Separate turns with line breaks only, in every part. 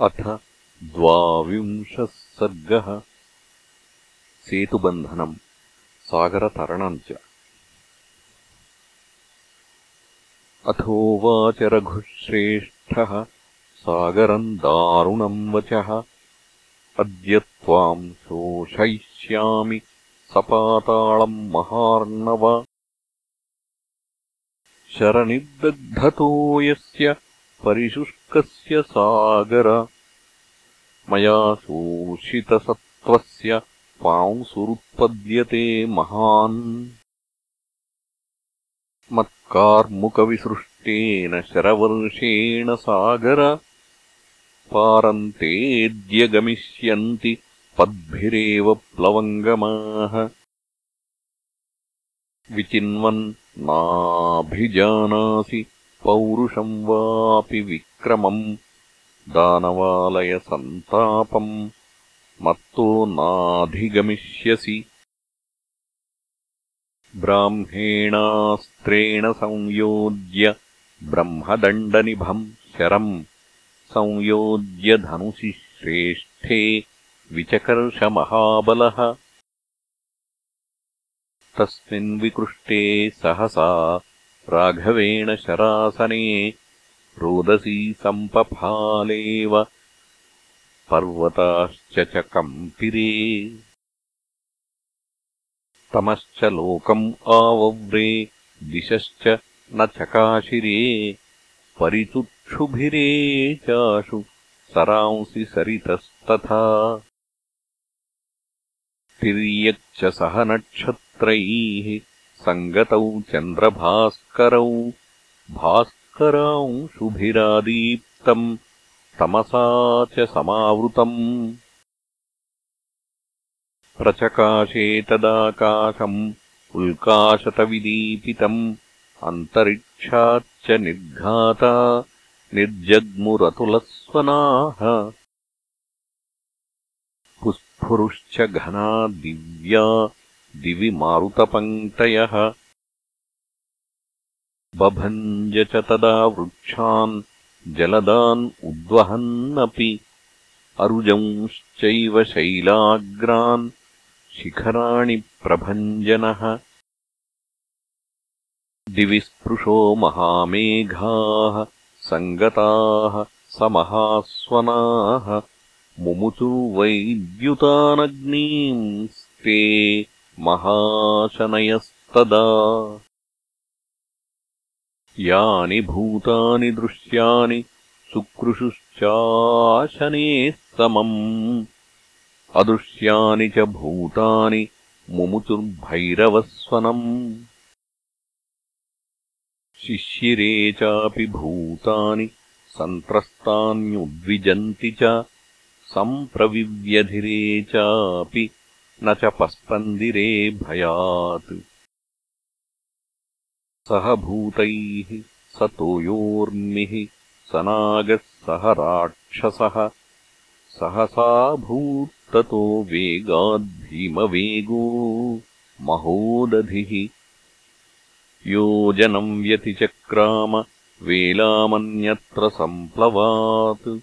अथ द्वाविंशः सर्गः। सेतुबन्धनम् सागरतरणम् च। अथोवाच रघुश्रेष्ठः सागरम् दारुणम् वचः। अद्य त्वाम् शोषयिष्यामि सपाताळम् महार्णव। शरनिर्दग्धतो यस्य परिशुष्कस्य सागर। मया शोषितसत्त्वस्य पांसुरुत्पद्यते महान्। मत्कार्मुकविसृष्टेन शरवर्षेण सागर। पारन्तेऽद्य गमिष्यन्ति पद्भिरेव प्लवङ्गमाः। विचिन्वन् नाभिजानासि पौरुषम् वापि विक्रमम् दानवालयसन्तापम्। मत्तो नाधिगमिष्यसि। ब्राह्मेणास्त्रेण संयोज्य ब्रह्मदण्डनिभम् शरम्। संयोज्य धनुषि श्रेष्ठे विचकर्षमहाबलः। तस्मिन्विकृष्टे सहसा राघवेण शरासने रोदसी सम्पफालेव पर्वताश्च च कम्पिरे। तमश्च लोकम् आवव्रे दिशश्च न चकाशिरे परितुक्षुभिरे चाशु सरांसि सरितस्तथा। तिर्यक्च सह नक्षत्रैः सङ्गतौ चन्द्रभास्करौ भास्करांशुभिरादीप्तम् तमसा च समावृतम् प्रचकाशे तदाकाशम् उल्काशतविदीपितम् अन्तरिक्षाच्च निर्घाता निर्जग्मुरतुलस्वनाः पुस्फुरुश्च घना दिव्या दिवि मारुतपङ्क्तयः बभञ्ज च तदा वृक्षान् जलदान् उद्वहन्नपि। अरुजंश्चैव शैलाग्रान् शिखराणि प्रभञ्जनः। दिवि स्पृशो महामेघाः सङ्गताः समहास्वनाः। मुमुचुर्वैद्युतानग्नींस्ते महाशनयस्तदा यानि भूतानि दृश्यानि सुकृशुश्चाशनेः समम्। अदृश्यानि च भूतानि मुमुचुर्भैरवस्वनम्। शिशिरे चापि भूतानि सन्त्रस्तान्युद्विजन्ति च सम्प्रविव्यधिरे चापि न च पस्पन्दिरे भयात् सह भूतैः स तोयोर्मिः स नागः सह राक्षसः। सहसा भूत्ततो वेगाद्भीमवेगो महोदधिः। योजनम् व्यतिचक्राम वेलामन्यत्र सम्प्लवात्।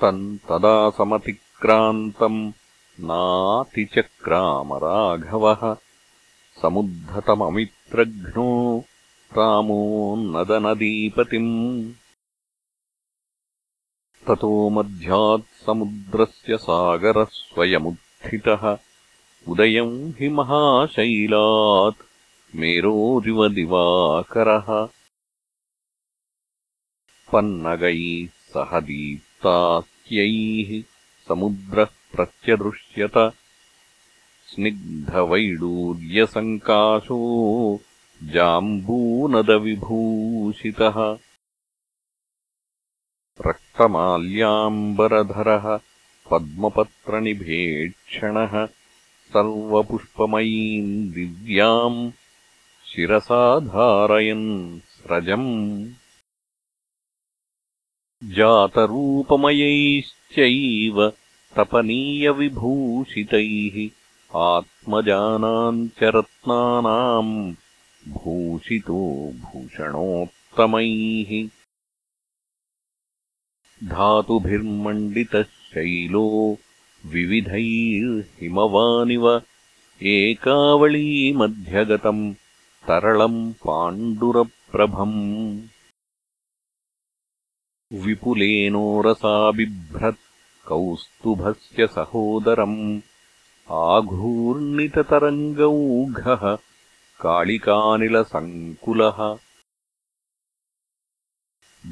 तम् तदा समतिक्रान्तम् नातिचक्रामराघवः समुद्धतममित्रघ्नो रामो नदनदीपतिम्। ततो मध्यात्समुद्रस्य सागरः स्वयमुत्थितः। उदयम् हि महाशैलात्। मेरोरिव दिवाकरः पन्नगैः सह दीप्तास्यैः समुद्रः प्रत्यदृश्यत स्निग्धवैडूर्यसङ्काशो जाम्बूनदविभूषितः। रक्तमाल्याम्बरधरः पद्मपत्रनिभेक्षणः सर्वपुष्पमयीम् दिव्याम् शिरसा धारयन् स्रजम्। जातरूपमयैश्चैव तपनीयविभूषितैः आत्मजानाम् च रत्नानाम् भूषितो भूषणोत्तमैः धातुभिर्मण्डितः शैलो विविधैर्हिमवानिव एकावळीमध्यगतम् तरलम् पाण्डुरप्रभम् विपुलेनोरसा बिभ्रत् कौस्तुभस्य सहोदरम् आघूर्णिततरङ्गौघः कालिकानिलसङ्कुलः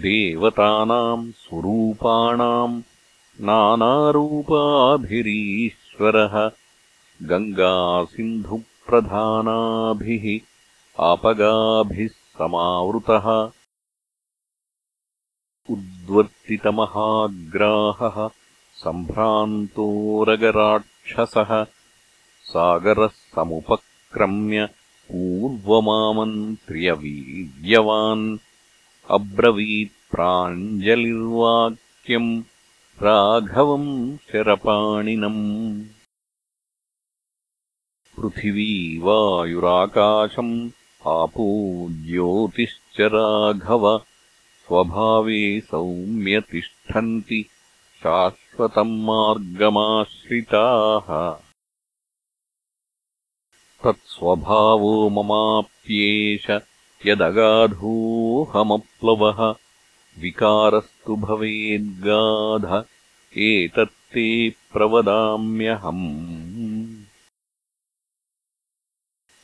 देवतानाम् स्वरूपाणाम् नानारूपाभिरीश्वरः गङ्गासिन्धुप्रधानाभिः आपगाभिः समावृतः। उद्वर्तितमहाग्राहः सम्भ्रान्तोरगराक्षसः सागरः समुपक्रम्य पूर्वमामन्त्र्यवीर्यवान् अब्रवीत्प्राञ्जलिर्वाक्यम् राघवम् शरपाणिनम्। पृथिवी वायुराकाशम् आपो ज्योतिश्च राघव। स्वभावे सौम्य तिष्ठन्ति शाश्वतम् मार्गमाश्रिताः। तत्स्वभावो ममाप्येष यदगाधोऽहमप्लवः विकारस्तु भवेद्गाध एतत्ते प्रवदाम्यहम्।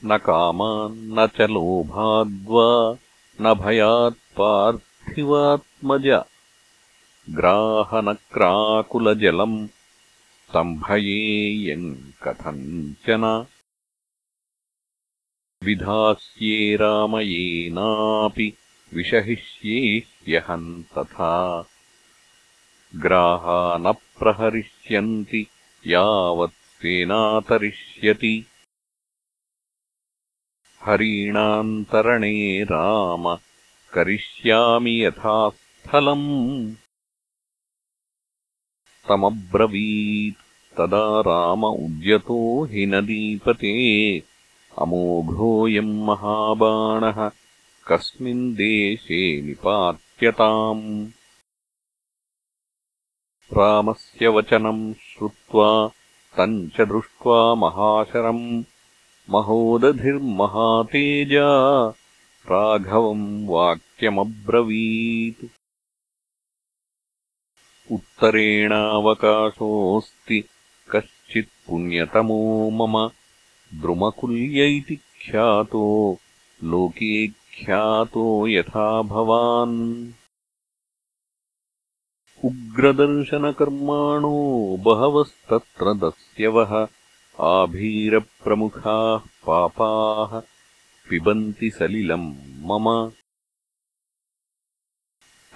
न कामान्न च लोभाद्वा न भयात् पार्थिवात्मज ग्राहनक्राकुलजलम् स्तम्भयेयम् कथञ्चन। विधास्ये रामयेनापि विषहिष्ये ह्यहम् तथा। ग्राहा न प्रहरिष्यन्ति यावत् सेनातरिष्यति। हरीणान्तरणे राम करिष्यामि यथा स्थलम् तमब्रवीत् तदा राम उद्यतो हि नदीपते। अमोघोऽयम् महाबाणः। कस्मिन् देशे निपात्यताम्। रामस्य वचनम् श्रुत्वा तम् च दृष्ट्वा महाशरम्। महोदधिर्महातेजा। राघवम् वाक्यमब्रवीत् उत्तरेणावकाशोऽस्ति कश्चित्पुण्यतमो मम। द्रुमकुल्य इति ख्यातो लोके ख्यातो यथा भवान्। उग्रदर्शनकर्माणो बहवस्तत्र दस्यवः आभीरप्रमुखाः पापाः पिबन्ति सलिलम् मम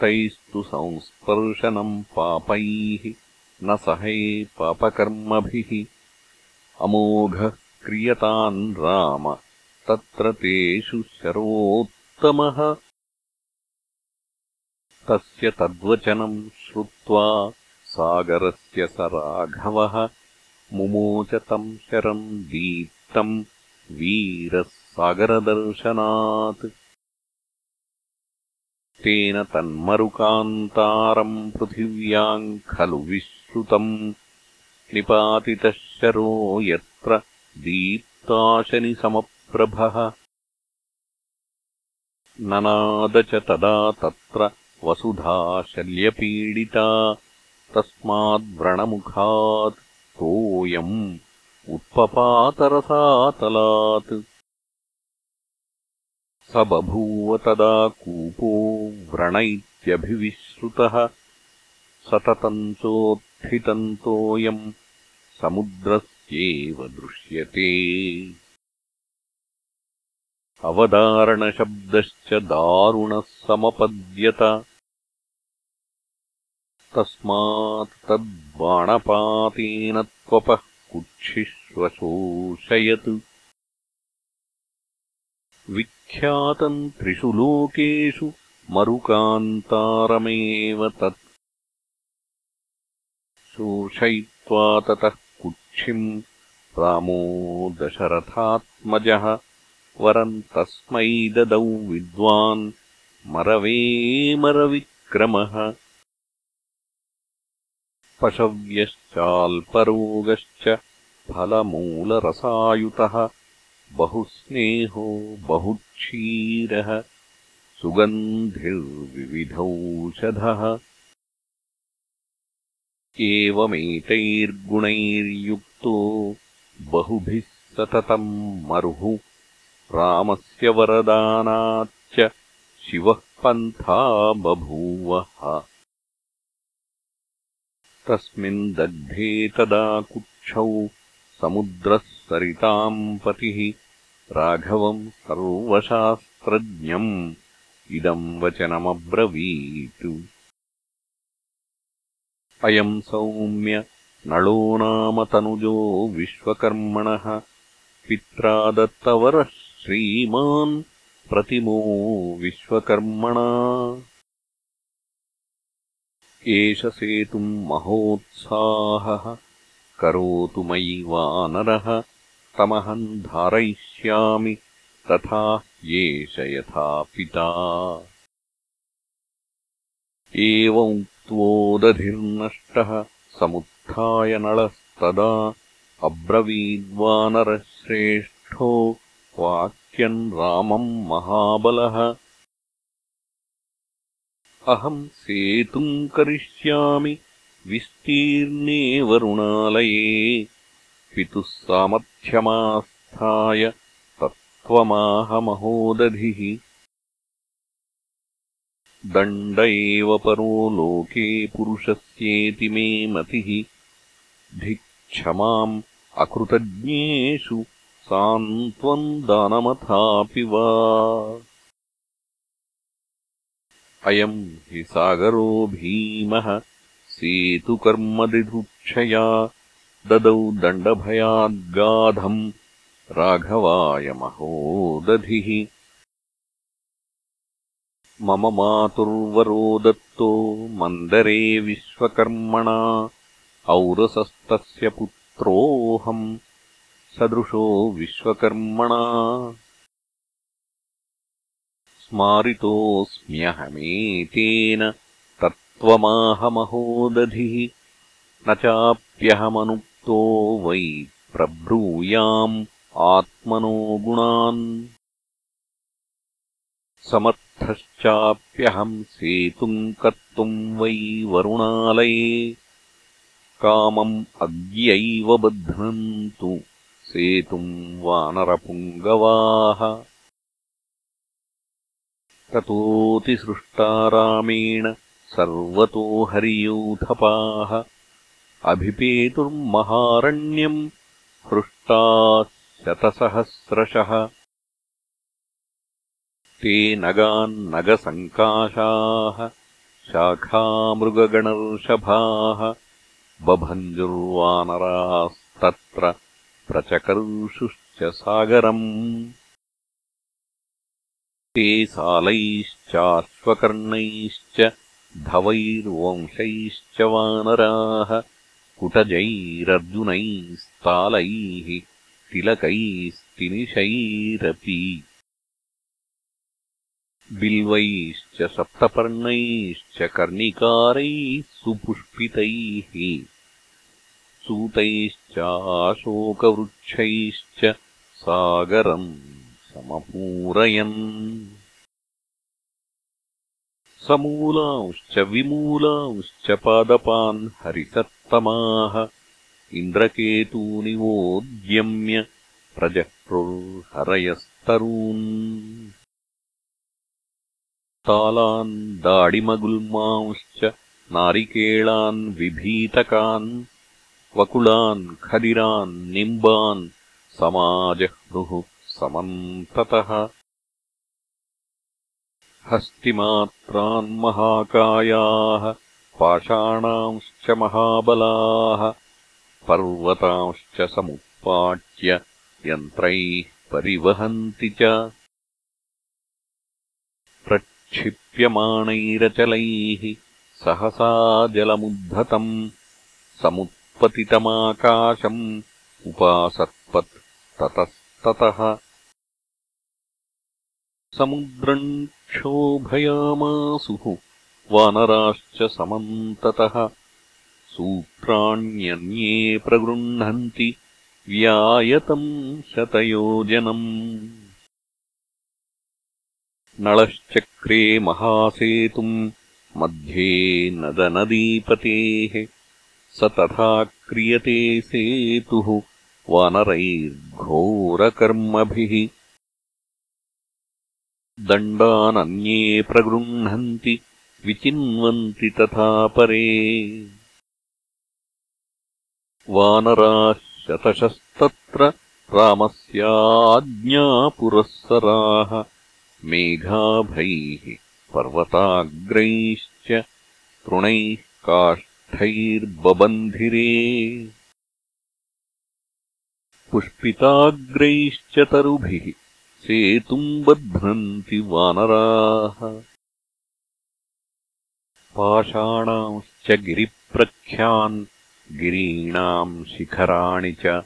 तैस्तु संस्पर्शनम् पापैः न सहे पापकर्मभिः। अमोघः क्रियतान् राम तत्र तेषु शरोत्तमः। तस्य तद्वचनम् श्रुत्वा सागरस्य स राघवः मुमोच तम् शरम् दीप्तम् वीरः सागरदर्शनात् तेन तन्मरुकान्तारम् पृथिव्याम् खलु विश्रुतम् निपातितः शरो यत्र दीप्ताशनिसमप्रभः। ननाद च तदा तत्र वसुधा शल्यपीडिता तस्माद्व्रणमुखात् तोयम् उत्पपातरसातलात् स बभूव तदा कूपो व्रण इत्यभिविश्रुतः सततम् चोत्थितन्तोऽयम् समुद्रस्येव दृश्यते। अवदारणशब्दश्च दारुणः समपद्यत। तस्मात् तद्बाणपातेन त्वपः कुक्षिष्वशोषयत् विख्यातम् त्रिषु लोकेषु मरुकान्तारमेव तत्। शोषयित्वा ततः कुक्षिम् रामो दशरथात्मजः वरम् तस्मै ददौ विद्वान् मरवेमरविक्रमः। पशव्यश्चाल्परोगश्च फलमूलरसायुतः बहुस्नेहो बहुक्षीरः सुगन्धिर्विविधौषधः। एवमेतैर्गुणैर्युक्तो बहुभिः सततम् मरुः। रामस्य वरदानाच्च शिवः पन्था बभूवः। तस्मिन् दग्धे तदा कुक्षौ समुद्रः सरिताम् पतिः राघवम् सर्वशास्त्रज्ञम्। इदम् वचनमब्रवीत्। अयम् सौम्य नलो नाम तनुजो विश्वकर्मणः। पित्रा दत्तवरः श्रीमान् प्रतिमो विश्वकर्मणा। एष सेतुम् महोत्साहः करोतु मयि वानरः तमहम् धारयिष्यामि तथा येष यथा पिता। एवमुक्त्वोदधिर्नष्टः समुत्थाय नळस्तदा अब्रवीद्वानरश्रेष्ठो वाक्यम् रामम् महाबलः। अहम् सेतुम् करिष्यामि विस्तीर्णे वरुणालये पितुः सामर्थ्यमास्थाय तत्त्वमाहमहोदधिः। दण्ड एव परो लोके पुरुषस्येति मे मतिः। धिक्षमाम् अकृतज्ञेषु सान्त्वम् दानमथापि वा। अयम् हि सागरो भीमः सेतुकर्मदिधुक्षया ददौ दण्डभयाद्गाधम् राघवाय महोदधिः। मम मातुर्वरो दत्तो मन्दरे विश्वकर्मणा औरसस्तस्य पुत्रोऽहम् सदृशो विश्वकर्मणा। स्मारितोऽस्म्यहमेतेन तत्त्वमाहमहोदधिः न चाप्यहमनुक्तो वै प्रब्रूयाम् आत्मनो गुणान्। समर्थश्चाप्यहम् सेतुम् कर्तुम् वै वरुणालये। कामम् अद्यैव बध्नन्तु सेतुम् वानरपुङ्गवाः। ततोऽतिसृष्टा रामेण सर्वतो हरियूथपाः अभिपेतुर्महारण्यम् हृष्टाः शतसहस्रशः ते नगान्नगसङ्काशाः शाखामृगगणर्षभाः। बभञ्जुर्वानरास्तत्र प्रचकर्षुश्च सागरम्। ते सालैश्चाश्वकर्णैश्च धवैर्वंशैश्च वानराः कुटजैरर्जुनैस्तालैः तिलकैस्तिनिशैरपि। बिल्वैश्च सप्तपर्णैश्च कर्णिकारैः सुपुष्पितैः सूतैश्चाशोकवृक्षैश्च सागरम् समपूरयन् समूलांश्च विमूलांश्च पादपान् हरिसत्तमाः इन्द्रकेतूनिवोद्यम्य प्रजह्रुर्हरयस्तरून् तालान् दाडिमगुल्मांश्च नारिकेळान् विभीतकान् वकुलान् खदिरान् निम्बान् समाजह्रुः समन्ततः हस्तिमात्रान्महाकायाः पाषाणांश्च महाबलाः पर्वतांश्च समुत्पाट्य यन्त्रैः परिवहन्ति च। प्रक्षिप्यमाणैरचलैः सहसा जलमुद्धतम् समुत्पतितमाकाशम् उपासत्पत् ततस्ततः समुद्रम् क्षोभयामासुः वानराश्च समन्ततः सूत्राण्यन्ये प्रगृह्णन्ति व्यायतम् शतयोजनम्। नळश्चक्रे महासेतुम् मध्ये नदनदीपतेः स तथा क्रियते सेतुः वानरैर्घोरकर्मभिः दण्डानन्ये प्रगृह्णन्ति विचिन्वन्ति तथा परे। वानराः शतशस्तत्र रामस्याज्ञापुरःसराः मेघाभैः पर्वताग्रैश्च तृणैः काष्ठैर्बबन्धिरे। पुष्पिताग्रैश्च तरुभिः सेतुम् बध्नन्ति वानराः। पाषाणांश्च गिरिप्रख्यान् गिरीणाम् शिखराणि च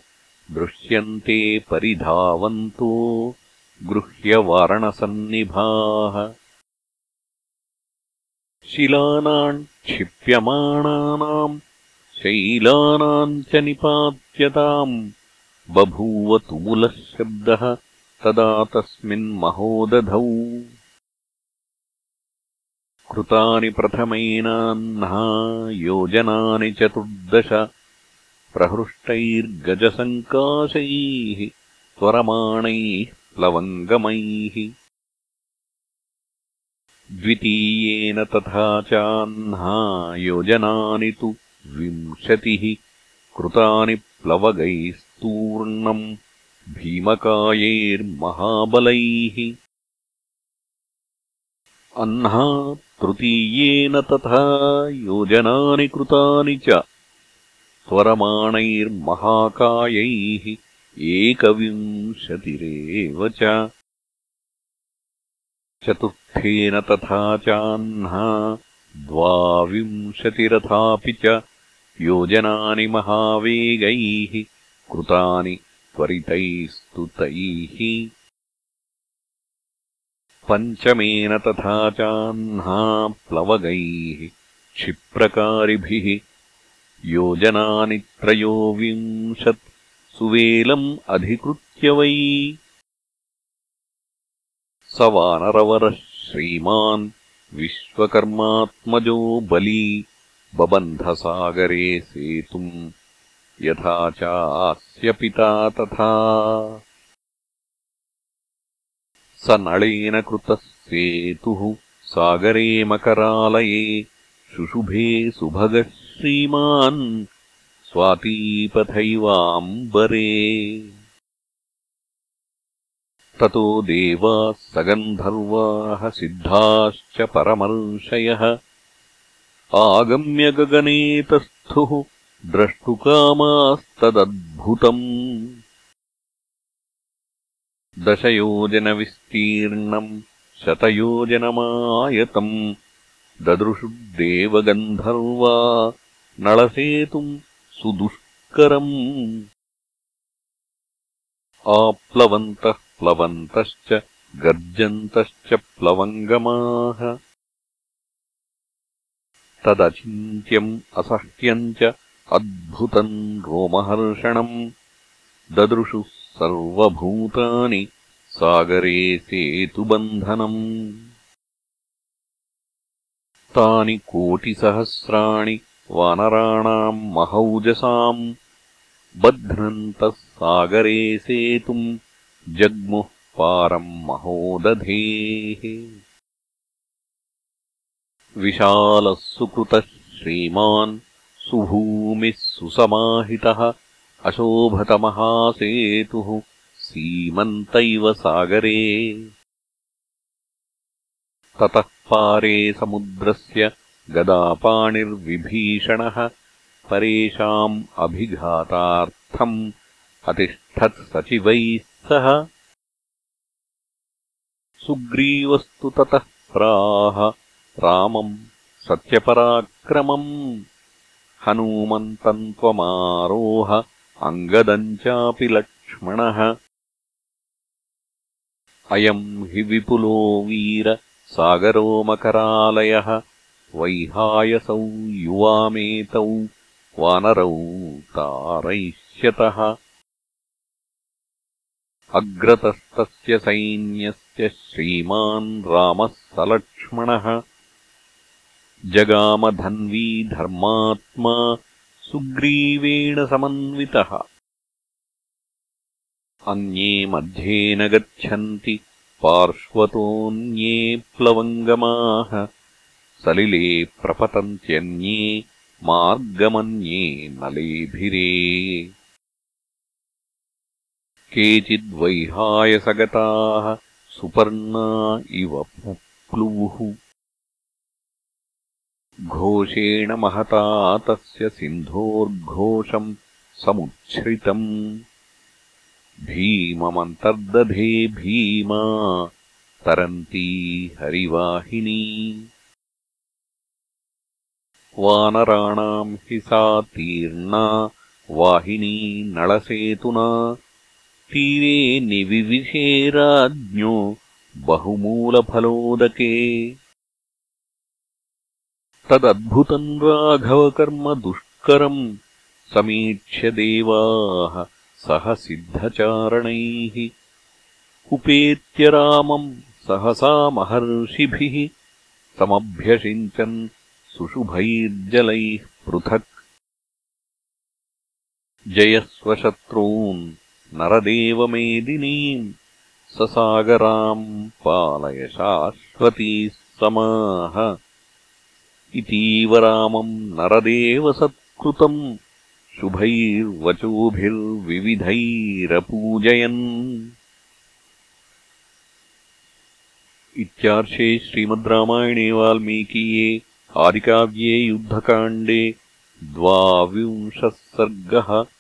दृश्यन्ते परिधावन्तो गृह्यवारणसन्निभाः। शिलानाम् क्षिप्यमाणानाम् शैलानाम् च निपात्यताम् बभूव तुमुलः शब्दः तदा तस्मिन्महोदधौ कृतानि प्रथमैनाह्ना योजनानि चतुर्दश प्रहृष्टैर्गजसङ्काशैः त्वरमाणैः प्लवङ्गमैः द्वितीयेन तथा चाह्ना योजनानि तु विंशतिः कृतानि प्लवगैस्तूर्णम् भीमकायैर्महाबलैः। अह्ना तृतीयेन तथा योजनानि कृतानि च। स्वरमाणैर्महाकायैः एकविंशतिरेव च। चतुर्थेन तथा चाह्ना द्वाविंशतिरथापि च। योजनानि महावेगैः कृतानि त्वरितैस्तु तैः पञ्चमेन तथा चाह्ना प्लवगैः क्षिप्रकारिभिः। योजनानि त्रयोविंशत् सुवेलम् अधिकृत्य वै। स वानरवरः श्रीमान् विश्वकर्मात्मजो बली बबन्धसागरे सेतुम् यथा चास्य पिता तथा। स नळेन कृतः सेतुः सागरे मकरालये शुशुभे सुभगः श्रीमान् स्वातीपथैवाम्बरे। ततो देवाः सगन्धर्वाः सिद्धाश्च परमर्षयः। आगम्य गगने तस्थुः द्रष्टुकामास्तदद्भुतम्। दशयोजनविस्तीर्णम् शतयोजनमायतम्। ददृशुदेवगन्धर्वा नळसेतुम् सुदुष्करम्। आप्लवन्तः प्लवन्तश्च गर्जन्तश्च प्लवङ्गमाः। तदचिन्त्यम् असह्यम् च अद्भुतम् रोमहर्षणम्। ददृशुः सर्वभूतानि सागरे सेतुबन्धनम् तानि कोटिसहस्राणि वानराणाम् महौजसाम्। बध्नन्तः सागरे सेतुम्। जग्मुः पारम् महोदधेः। विशालः सुकृतः श्रीमान् सुभूमिः सुसमाहितः अशोभतमहासेतुः सीमन्त इव सागरे। ततः पारे समुद्रस्य गदापाणिर्विभीषणः परेषाम् अभिघातार्थम् अतिष्ठत्सचिवैः सह। सुग्रीवस्तु ततः प्राह रामम् सत्यपराक्रमम् हनूमन्तम् त्वमारोह अङ्गदम् चापि लक्ष्मणः। अयम् हि विपुलो वीर सागरो मकरालयः। वैहायसौ युवामेतौ वानरौ तारयिष्यतः। अग्रतस्तस्य सैन्यस्य श्रीमान् रामः सलक्ष्मणः जगामधन्वी धर्मात्मा सुग्रीवेण समन्वितः। अन्ये मध्ये न गच्छन्ति पार्श्वतोऽन्ये प्लवङ्गमाः। सलिले प्रपतन्त्यन्ये मार्गमन्ये नलेभिरे। केचिद्वैहायसगताः सुपर्णा इव पुप्लुवुः घोषेण महता तस्य सिन्धोर्घोषम् समुच्छ्रितम्। भीममन्तर्दधे भीमा तरन्ती हरिवाहिनी। वानराणाम् हि सा तीर्णा वाहिनी नळसेतुना। तीरे निविविशेराज्ञो बहुमूलफलोदके तदद्भुतम् राघवकर्म दुष्करम् समीक्ष्य देवाः सह सिद्धचारणैः। उपेत्य रामम् सहसा महर्षिभिः समभ्यषिञ्चन् सुशुभैर्जलैः पृथक्। जयस्वशत्रून् नरदेवमेदिनीम् ससागराम् पालय शाश्वतीः समाः इतीव रामम् नरदेवसत्कृतम् शुभैर्वचोभिर्विविधैरपूजयन्। इत्यार्षे श्रीमद् रामायणे वाल्मीकीये आदिकाव्ये युद्धकाण्डे द्वाविंशः सर्गः